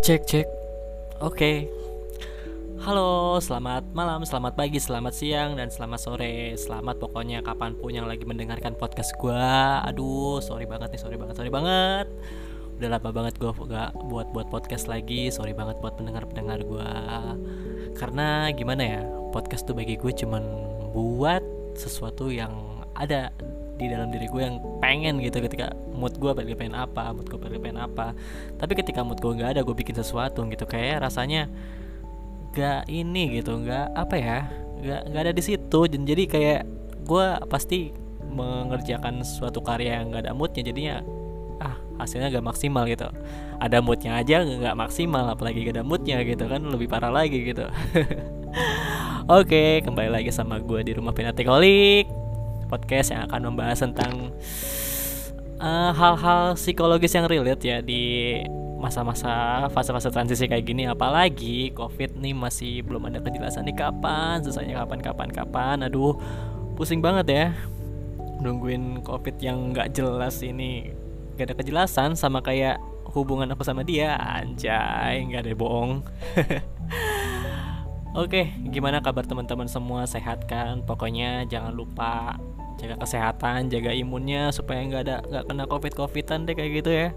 Cek cek. Oke. Halo, selamat malam, selamat pagi, selamat siang, dan selamat sore. Selamat pokoknya kapan pun yang lagi mendengarkan podcast gua. Aduh, sorry banget nih, sorry banget, sorry banget. Udah lama banget gua gak buat buat podcast lagi. Sorry banget buat pendengar pendengar gua. Karena gimana ya, podcast tuh bagi gue cuman buat sesuatu yang ada di dalam diri gue yang pengen gitu ketika mood gue lagi pengen apa mood gue lagi pengen apa. Tapi ketika mood gue nggak ada gue bikin sesuatu gitu kayak rasanya gak ini gitu nggak apa ya nggak nggak ada di situ. Jadi kayak gue pasti mengerjakan suatu karya yang nggak ada moodnya jadinya ah hasilnya gak maksimal gitu. Ada moodnya aja nggak maksimal apalagi gak ada moodnya gitu kan lebih parah lagi gitu. Oke, kembali lagi sama gue di rumah Penatikolik podcast yang akan membahas tentang uh, hal-hal psikologis yang relate ya di masa-masa fase-fase transisi kayak gini. Apalagi covid nih masih belum ada kejelasan nih kapan selesainya kapan kapan kapan. Aduh pusing banget ya nungguin covid yang nggak jelas ini. Gak ada kejelasan sama kayak hubungan aku sama dia. Anjay nggak ada bohong. Oke, gimana kabar teman-teman semua? Sehat kan? Pokoknya jangan lupa jaga kesehatan jaga imunnya supaya nggak ada nggak kena covid covidan deh kayak gitu ya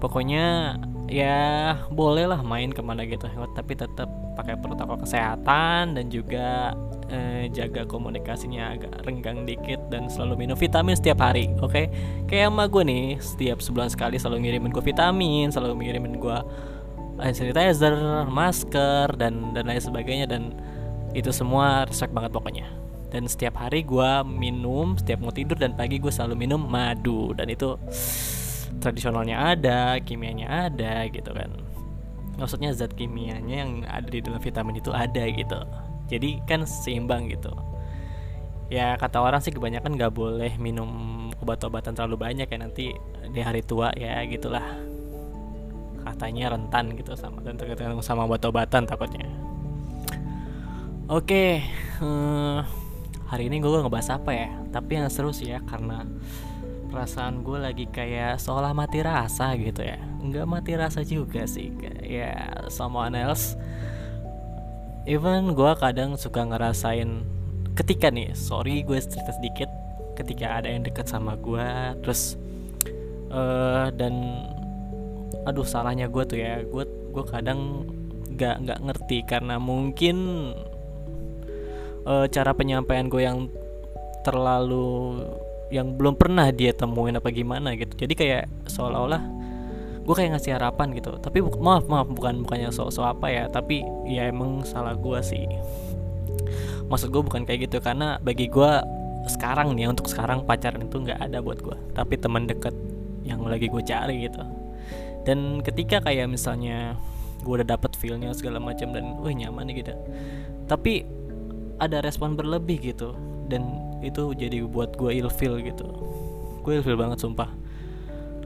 pokoknya ya boleh lah main ke mana gitu tapi tetap pakai protokol kesehatan dan juga eh, jaga komunikasinya agak renggang dikit dan selalu minum vitamin setiap hari oke okay? kayak sama gue nih setiap sebulan sekali selalu ngirimin gue vitamin selalu ngirimin gue hand sanitizer masker dan dan lain sebagainya dan itu semua respect banget pokoknya dan setiap hari gue minum setiap mau tidur dan pagi gue selalu minum madu. Dan itu tradisionalnya ada kimianya ada gitu kan. Maksudnya zat kimianya yang ada di dalam vitamin itu ada gitu. Jadi kan seimbang gitu. Ya kata orang sih kebanyakan nggak boleh minum obat-obatan terlalu banyak ya nanti di hari tua ya gitulah. Katanya rentan gitu sama dan tergantung sama obat-obatan takutnya. Oke okay, eh, hari ini gue ngebahas apa ya? Tapi yang seru sih ya karena perasaan gue lagi kayak seolah mati rasa gitu ya. Nggak mati rasa juga sih ya someone else. Even gue kadang suka ngerasain ketika nih sorry gue cerita sedikit ketika ada yang deket sama gue terus uh, dan aduh salahnya gue tuh ya. Gue gue kadang nggak nggak ngerti karena mungkin uh, cara penyampaian gue yang terlalu yang belum pernah dia temuin apa gimana gitu. Jadi kayak seolah-olah gue kayak ngasih harapan gitu. Tapi maaf maaf bukan bukannya so-so apa ya. Tapi ya emang salah gue sih. Maksud gue bukan kayak gitu. Karena bagi gue sekarang nih untuk sekarang pacaran itu nggak ada buat gue. Tapi teman deket yang lagi gue cari gitu. Dan ketika kayak misalnya gue udah dapet feelnya segala macam dan wah nyaman nih gitu. Tapi ada respon berlebih gitu. Dan itu jadi buat gue ilfil gitu. Gue ilfil banget sumpah.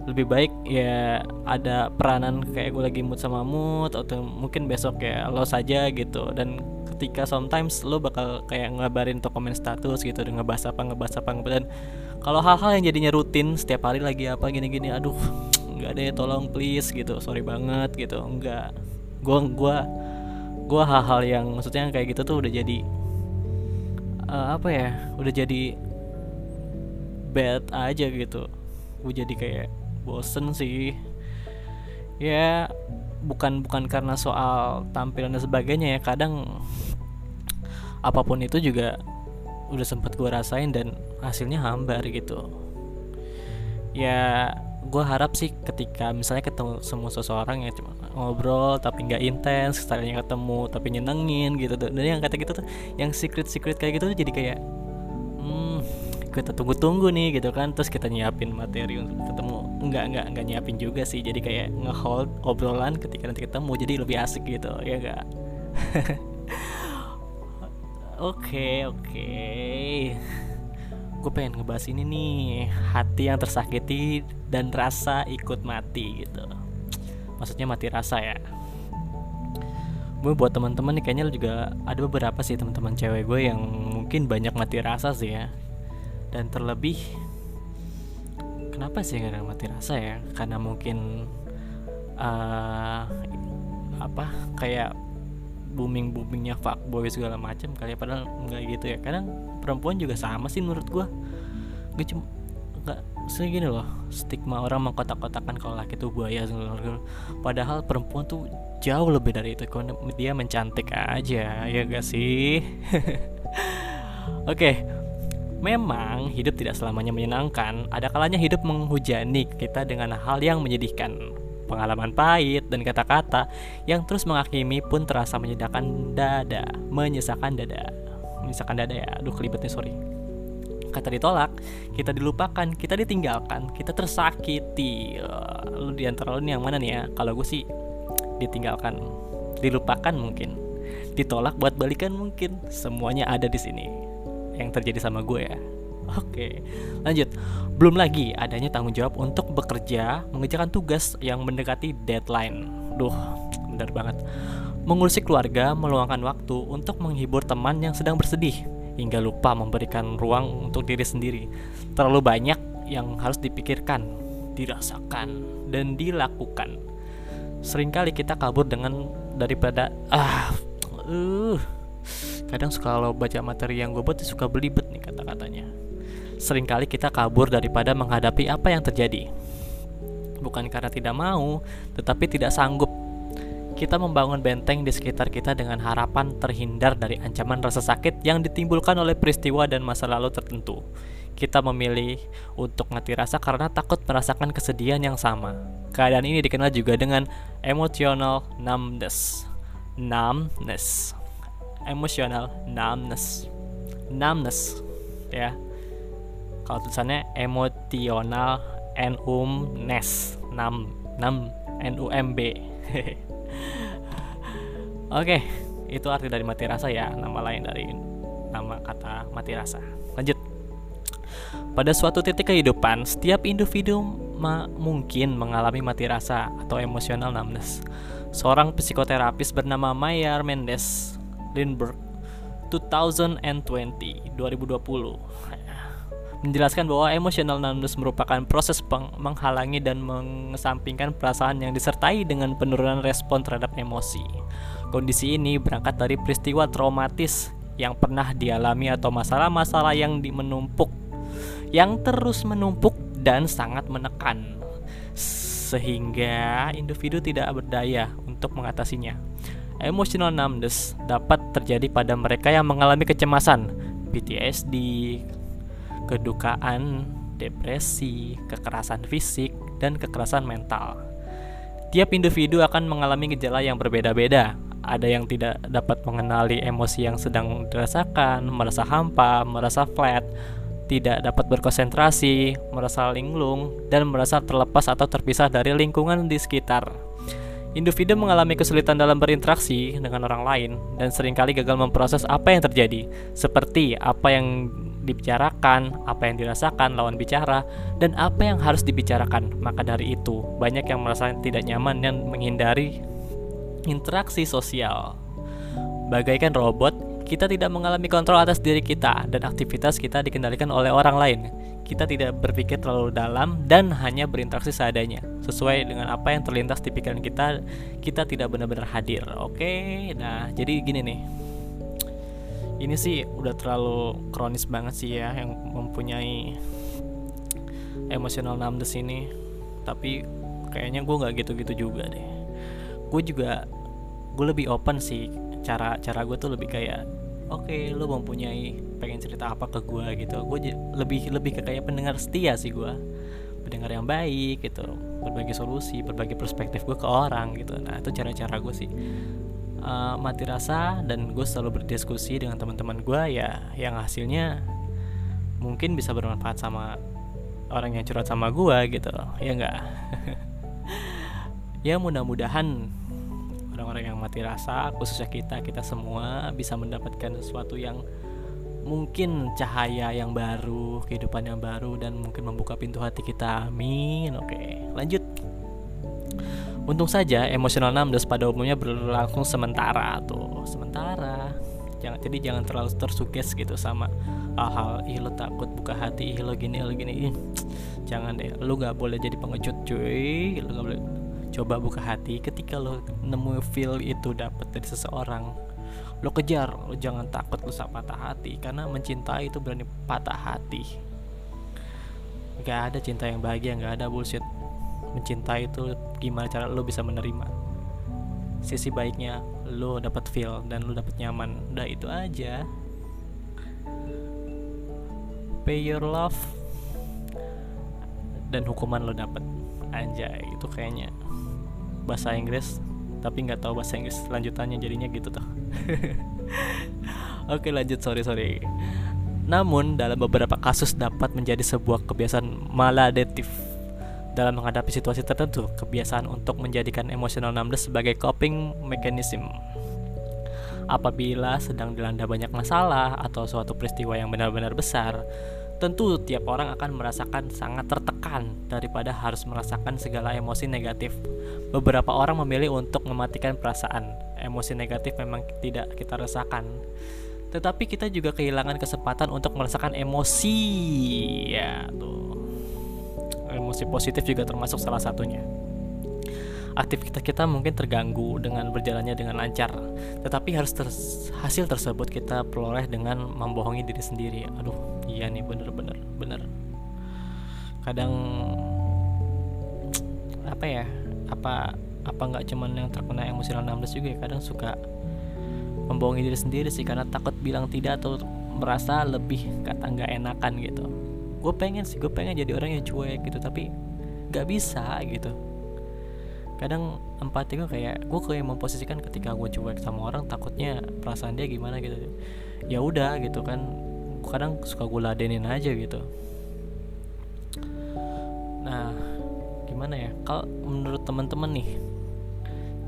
Lebih baik ya ada peranan kayak gue lagi mood sama mood atau mungkin besok ya lo saja gitu. Dan ketika sometimes lo bakal kayak ngabarin atau komen status gitu dan ngebahas apa ngebahas apa dan kalau hal-hal yang jadinya rutin setiap hari lagi apa gini-gini aduh nggak deh tolong please gitu. Sorry banget gitu enggak gue gue gue hal-hal yang maksudnya kayak gitu tuh udah jadi uh, apa ya udah jadi bad aja gitu. Gue jadi kayak bosen sih. Ya bukan bukan karena soal tampilan dan sebagainya ya. Kadang apa pun itu juga udah sempet gue rasain dan hasilnya hambar gitu. Ya gue harap sih ketika misalnya ketemu semua seseorang yang cuma ngobrol tapi nggak intens sekalinya ketemu tapi nyenengin gitu. Dan yang kata gitu tuh yang secret secret kayak gitu tuh jadi kayak hmm kita tunggu-tunggu nih gitu kan. Terus kita nyiapin materi untuk ketemu. Nggak nggak nggak nyiapin juga sih. Jadi kayak ngehold obrolan ketika nanti ketemu. Jadi lebih asik gitu ya gak oke oke. Gue pengen ngebahas ini nih. Hati yang tersakiti dan rasa ikut mati gitu maksudnya mati rasa ya. Gue buat teman-teman nih kayaknya juga ada beberapa sih teman-teman cewek gue yang mungkin banyak mati rasa sih ya. Dan terlebih kenapa sih gak mati rasa ya? Karena mungkin uh, apa kayak booming boomingnya fuckboy segala macam kali ya padahal nggak gitu ya. Kadang perempuan juga sama sih menurut gue gue cuma nggak segini loh stigma orang mengkotak-kotakan kalau laki itu buaya padahal perempuan tuh jauh lebih dari itu dia mencantik aja ya gak sih oke. Memang hidup tidak selamanya menyenangkan, ada kalanya hidup menghujani kita dengan hal yang menyedihkan. Pengalaman pahit dan kata-kata yang terus menghakimi pun terasa menyedihkan dada, menyesakan dada. Menyesakan dada ya, aduh kelibetnya sorry kata ditolak, kita dilupakan, kita ditinggalkan, kita tersakiti. Lu di antara lu nih yang mana nih ya? Kalau gue sih ditinggalkan, dilupakan mungkin, ditolak buat balikan mungkin. Semuanya ada di sini. Yang terjadi sama gue ya. Oke, lanjut. Belum lagi adanya tanggung jawab untuk bekerja mengerjakan tugas yang mendekati deadline. Duh, bener banget. Mengurusi keluarga, meluangkan waktu untuk menghibur teman yang sedang bersedih hingga lupa memberikan ruang untuk diri sendiri. Terlalu banyak yang harus dipikirkan, dirasakan, dan dilakukan. Seringkali kita kabur dengan daripada ah, uh, kadang suka kalau baca materi yang gue buat suka belibet nih kata-katanya. Seringkali kita kabur daripada menghadapi apa yang terjadi. Bukan karena tidak mau, tetapi tidak sanggup kita membangun benteng di sekitar kita dengan harapan terhindar dari ancaman rasa sakit yang ditimbulkan oleh peristiwa dan masa lalu tertentu. Kita memilih untuk mati rasa karena takut merasakan kesedihan yang sama. Keadaan ini dikenal juga dengan emotional numbness. Numbness. Emotional numbness. Numbness. Ya. Kalau tulisannya emotional n um nes. Num num n u m b. Oke, itu arti dari mati rasa ya, nama lain dari nama kata mati rasa. Lanjut. Pada suatu titik kehidupan, setiap individu ma mungkin mengalami mati rasa atau emosional numbness. Seorang psikoterapis bernama Mayer Mendes Lindbergh 2020 2020 menjelaskan bahwa emotional numbness merupakan proses menghalangi dan mengesampingkan perasaan yang disertai dengan penurunan respon terhadap emosi. Kondisi ini berangkat dari peristiwa traumatis yang pernah dialami atau masalah-masalah yang menumpuk yang terus menumpuk dan sangat menekan sehingga individu tidak berdaya untuk mengatasinya. Emotional numbness dapat terjadi pada mereka yang mengalami kecemasan, PTSD, kedukaan, depresi, kekerasan fisik, dan kekerasan mental. Tiap individu akan mengalami gejala yang berbeda-beda. Ada yang tidak dapat mengenali emosi yang sedang dirasakan, merasa hampa, merasa flat, tidak dapat berkonsentrasi, merasa linglung, dan merasa terlepas atau terpisah dari lingkungan di sekitar. Individu mengalami kesulitan dalam berinteraksi dengan orang lain dan sering kali gagal memproses apa yang terjadi, seperti apa yang dibicarakan, apa yang dirasakan lawan bicara, dan apa yang harus dibicarakan. Maka dari itu, banyak yang merasa tidak nyaman dan menghindari interaksi sosial. Bagaikan robot, kita tidak mengalami kontrol atas diri kita dan aktivitas kita dikendalikan oleh orang lain. Kita tidak berpikir terlalu dalam dan hanya berinteraksi seadanya. Sesuai dengan apa yang terlintas di pikiran kita, kita tidak benar-benar hadir. Oke, nah jadi gini nih ini sih udah terlalu kronis banget sih ya yang mempunyai emosional numbness ini. Tapi kayaknya gue nggak gitu-gitu juga deh. Gue juga gue lebih open sih cara cara gue tuh lebih kayak oke okay, lo mempunyai pengen cerita apa ke gue gitu. Gue lebih lebih ke kayak pendengar setia sih gue pendengar yang baik gitu berbagi solusi berbagi perspektif gue ke orang gitu. Nah itu cara-cara gue sih uh, mati rasa dan gue selalu berdiskusi dengan teman-teman gue ya yang hasilnya mungkin bisa bermanfaat sama orang yang curhat sama gue gitu ya enggak ya mudah-mudahan orang-orang yang mati rasa khususnya kita kita semua bisa mendapatkan sesuatu yang mungkin cahaya yang baru kehidupan yang baru dan mungkin membuka pintu hati kita. Amin. Oke lanjut Untung saja emosional numbness pada umumnya berlangsung sementara tuh, sementara. Jangan jadi jangan terlalu tersuges gitu sama hal-hal ih lo takut buka hati ih lo gini lo gini. Ih, jangan deh. Lu nggak boleh jadi pengecut cuy. Lu gak boleh coba buka hati ketika lo nemu feel itu dapat dari seseorang. Lo kejar lo jangan takut lo sama patah hati karena mencintai itu berani patah hati. Gak ada cinta yang bahagia gak ada bullshit. Mencintai itu gimana cara lo bisa menerima sisi baiknya lo dapat feel dan lo dapat nyaman. Udah itu aja. Pay your love dan hukuman lo dapat anjay itu kayaknya bahasa Inggris tapi nggak tahu bahasa Inggris lanjutannya jadinya gitu tuh. Oke lanjut. Sorry sorry. Namun dalam beberapa kasus dapat menjadi sebuah kebiasaan maladaptif dalam menghadapi situasi tertentu, kebiasaan untuk menjadikan emosional numbness sebagai coping mechanism. Apabila sedang dilanda banyak masalah atau suatu peristiwa yang benar-benar besar, tentu tiap orang akan merasakan sangat tertekan daripada harus merasakan segala emosi negatif. Beberapa orang memilih untuk mematikan perasaan. Emosi negatif memang tidak kita rasakan. Tetapi kita juga kehilangan kesempatan untuk merasakan emosi. Ya, tuh. Emosi positif juga termasuk salah satunya. Aktivitas kita mungkin terganggu dengan berjalannya dengan lancar tetapi harus ter hasil tersebut kita peroleh dengan membohongi diri sendiri. Aduh iya nih bener-bener bener kadang apa ya apa apa nggak cuman yang terkena emosional 16 juga ya kadang suka membohongi diri sendiri sih karena takut bilang tidak atau merasa lebih kata nggak enakan gitu gue pengen sih gue pengen jadi orang yang cuek gitu tapi nggak bisa gitu. Kadang empati gue kayak gue kayak memposisikan ketika gue cuek sama orang takutnya perasaan dia gimana gitu. Ya udah gitu kan kadang suka gue ladenin aja gitu. Nah gimana ya? Kalau menurut teman-teman nih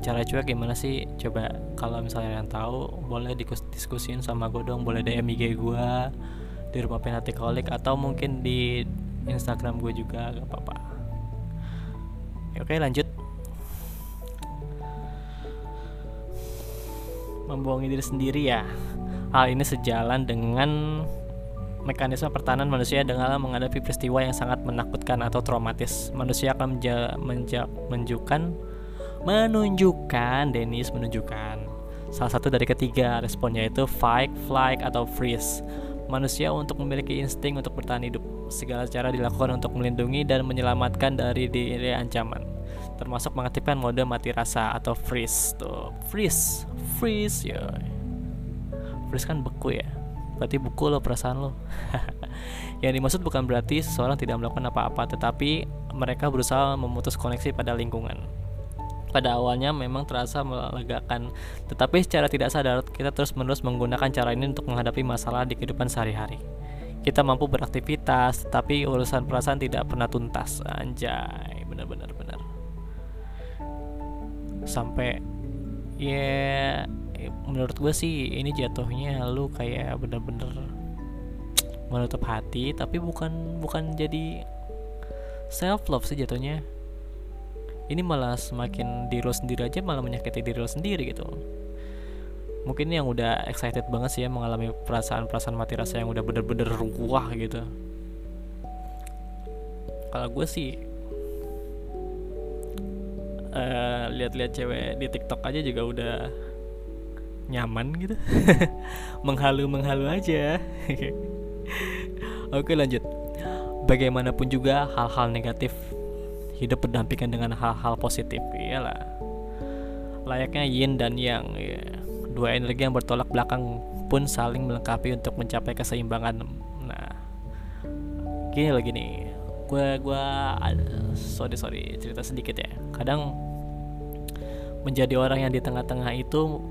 cara cuek gimana sih? Coba kalau misalnya yang tahu boleh diskusin sama gue dong boleh DM IG gue di rumah penati kolik atau mungkin di Instagram gue juga gak apa-apa oke lanjut membohongi diri sendiri ya. Hal ini sejalan dengan mekanisme pertahanan manusia dengan menghadapi peristiwa yang sangat menakutkan atau traumatis. Manusia akan menja menja menunjukkan menunjukkan Dennis menunjukkan salah satu dari ketiga responnya itu fight, flight atau freeze. Manusia untuk memiliki insting untuk bertahan hidup. Segala cara dilakukan untuk melindungi dan menyelamatkan dari diri ancaman termasuk mengaktifkan mode mati rasa atau freeze tuh. Freeze freeze ya freeze kan beku ya? Berarti buku lo perasaan lo. Yang dimaksud bukan berarti seseorang tidak melakukan apa-apa tetapi mereka berusaha memutus koneksi pada lingkungan pada awalnya memang terasa melegakan. Tetapi secara tidak sadar kita terus menerus menggunakan cara ini untuk menghadapi masalah di kehidupan sehari-hari. Kita mampu beraktivitas tapi urusan perasaan tidak pernah tuntas. Anjay benar-benar benar. Sampai ya menurut gue sih ini jatuhnya lu kayak bener-bener menutup hati tapi bukan bukan jadi self love sih jatuhnya ini malah semakin diri lo sendiri aja malah menyakiti diri lo sendiri gitu. Mungkin yang udah excited banget sih ya mengalami perasaan-perasaan mati rasa yang udah bener-bener ruah gitu. Kalau gue sih uh, lihat-lihat cewek di TikTok aja juga udah nyaman gitu. Menghalu menghalu aja. Oke lanjut. Bagaimanapun juga hal-hal negatif hidup berdampingan dengan hal-hal positif iyalah. Layaknya yin dan yang ya. dua energi yang bertolak belakang pun saling melengkapi untuk mencapai keseimbangan. Nah gini lagi nih gue gue sorry sorry cerita sedikit ya. Kadang menjadi orang yang di tengah-tengah itu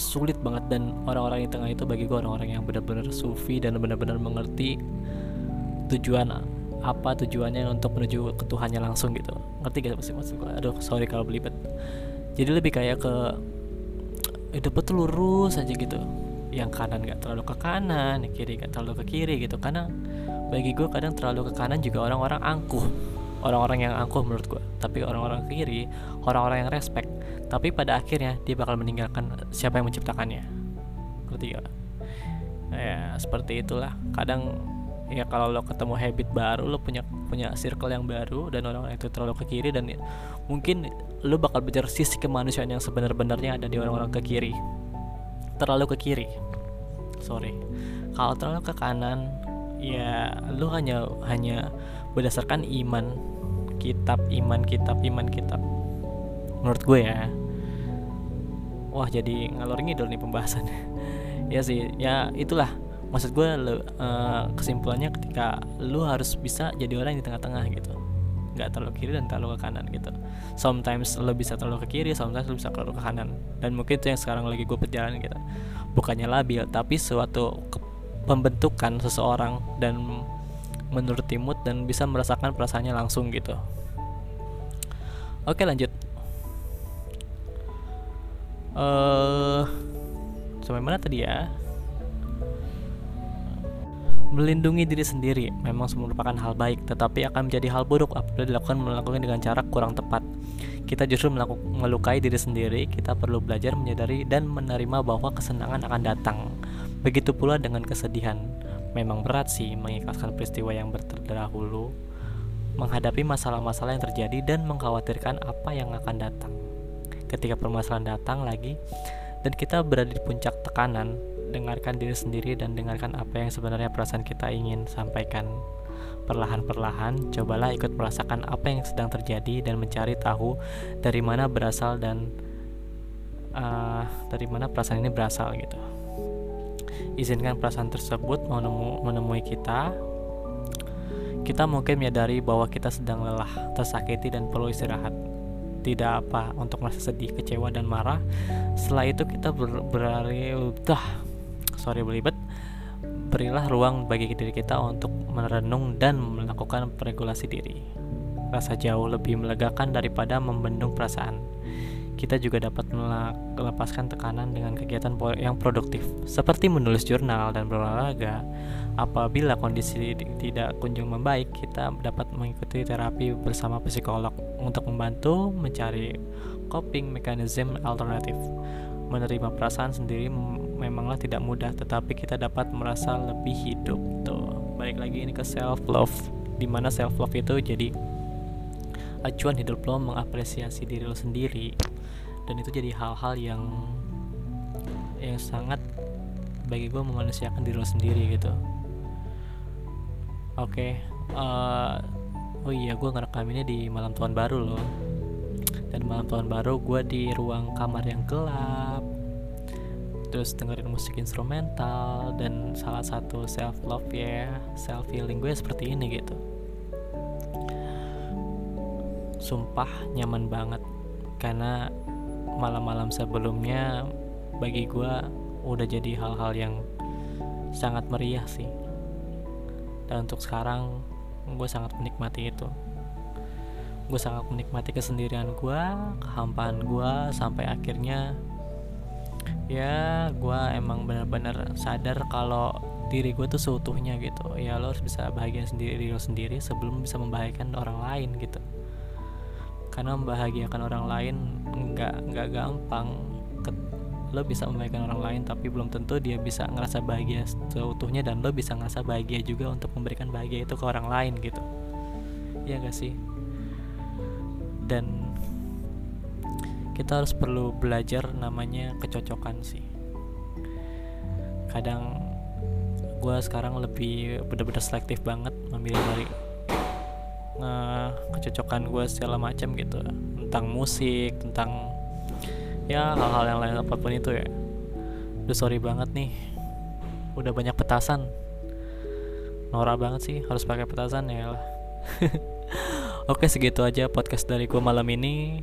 sulit banget dan orang-orang di tengah itu bagi gue orang-orang yang benar-benar sufi dan benar-benar mengerti tujuan apa tujuannya untuk menuju ke Tuhannya langsung gitu. Ngerti gak sih maksud gue aduh sorry kalau belibet. Jadi lebih kayak ke hidup tuh lurus aja gitu. Yang kanan gak terlalu ke kanan yang kiri gak terlalu ke kiri gitu. Karena bagi gue kadang terlalu ke kanan juga orang-orang angkuh. Orang-orang yang angkuh menurut gue tapi orang-orang kiri orang-orang yang respect. Tapi pada akhirnya dia bakal meninggalkan siapa yang menciptakannya. Ngerti gak? Ya seperti itulah. Kadang ya kalau lo ketemu habit baru lo punya punya circle yang baru dan orang-orang itu terlalu ke kiri dan mungkin lo bakal belajar sisi kemanusiaan yang sebenar-benarnya ada di orang-orang ke kiri. Terlalu ke kiri. Sorry. Kalau terlalu ke kanan ya lo hanya hanya berdasarkan iman kitab iman kitab iman kitab. Menurut gue ya. Wah jadi ngalor ngidul nih pembahasannya. Ya sih ya itulah maksud gue uh, kesimpulannya ketika lu harus bisa jadi orang di tengah-tengah gitu. Nggak terlalu kiri dan terlalu ke kanan gitu. Sometimes lo bisa terlalu ke kiri sometimes lo bisa terlalu ke kanan. Dan mungkin itu yang sekarang lagi gue perjalanan gitu. Bukannya labil tapi suatu pembentukan seseorang dan menurut timut dan bisa merasakan perasaannya langsung gitu. Oke lanjut. Uh, sampai mana tadi ya Melindungi diri sendiri memang merupakan hal baik, tetapi akan menjadi hal buruk apabila dilakukan melakukan dengan cara kurang tepat. Kita justru melukai diri sendiri, kita perlu belajar menyadari dan menerima bahwa kesenangan akan datang. Begitu pula dengan kesedihan. Memang berat sih mengikhlaskan peristiwa yang terdahulu, menghadapi masalah-masalah yang terjadi dan mengkhawatirkan apa yang akan datang. Ketika permasalahan datang lagi dan kita berada di puncak tekanan, dengarkan diri sendiri dan dengarkan apa yang sebenarnya perasaan kita ingin sampaikan. Perlahan-perlahan, cobalah ikut merasakan apa yang sedang terjadi dan mencari tahu dari mana berasal dan uh, dari mana perasaan ini berasal gitu. Izinkan perasaan tersebut menemu, menemui kita. Kita mungkin menyadari bahwa kita sedang lelah, tersakiti dan perlu istirahat tidak apa untuk merasa sedih, kecewa dan marah. Setelah itu kita ber berlari sorry belibet berilah ruang bagi diri kita untuk merenung dan melakukan regulasi diri. Rasa jauh lebih melegakan daripada membendung perasaan. Kita juga dapat melepaskan tekanan dengan kegiatan yang produktif. Seperti menulis jurnal dan berolahraga apabila kondisi tidak kunjung membaik kita dapat mengikuti terapi bersama psikolog untuk membantu mencari coping mechanism alternatif. Menerima perasaan sendiri memanglah tidak mudah tetapi kita dapat merasa lebih hidup tuh. Balik lagi ini ke self love di mana self love itu jadi acuan hidup lo mengapresiasi diri lo sendiri. Dan itu jadi hal-hal yang yang sangat bagi gue memanusiakan diri lo sendiri gitu. Oke okay, uh, eh, oh iya gue ngerekam ini di malam tahun baru loh. Dan malam tahun baru gue di ruang kamar yang gelap terus dengerin musik instrumental dan salah satu self love ya self healing gue seperti ini gitu. Sumpah nyaman banget karena malam-malam sebelumnya bagi gue udah jadi hal-hal yang sangat meriah sih. Dan untuk sekarang gue sangat menikmati itu. Gue sangat menikmati kesendirian gue kehampaan gue sampai akhirnya ya gue emang benar-benar sadar kalau diri gue tuh seutuhnya gitu. Ya lo harus bisa bahagia sendiri diri lo sendiri sebelum bisa membahagiakan orang lain gitu. Karena membahagiakan orang lain nggak nggak gampang lo bisa membahagiakan orang lain tapi belum tentu dia bisa ngerasa bahagia seutuhnya dan lo bisa ngerasa bahagia juga untuk memberikan bahagia itu ke orang lain gitu. Ya gak sih? Dan kita harus perlu belajar namanya kecocokan sih. Kadang gue sekarang lebih bener-bener selektif banget memilih dari uh, kecocokan gue segala macam gitu. Tentang musik tentang ya hal-hal yang lain apa pun itu ya. Udah sorry banget nih udah banyak petasan. Norak banget sih harus pakai petasan ya lah. Oke segitu aja podcast dari gue malam ini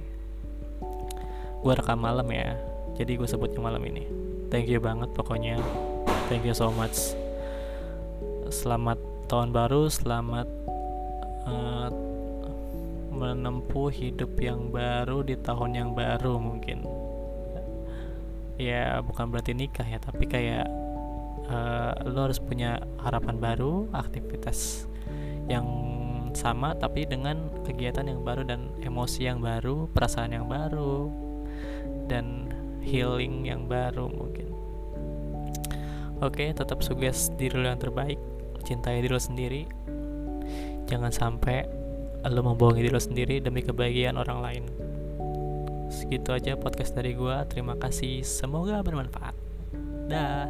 Gue rekam malam ya. Jadi gue sebutnya malam ini. Thank you banget pokoknya. Thank you so much. Selamat tahun baru Selamat uh, Menempuh hidup yang baru Di tahun yang baru mungkin. Ya bukan berarti nikah ya Tapi kayak uh, Lo harus punya harapan baru Aktivitas Yang sama tapi dengan kegiatan yang baru dan emosi yang baru, perasaan yang baru dan healing yang baru mungkin. Oke, tetap suges diri lo yang terbaik, cintai diri lo sendiri. Jangan sampai lo membohongi diri lo sendiri demi kebahagiaan orang lain. Segitu aja podcast dari gue terima kasih. Semoga bermanfaat. Dah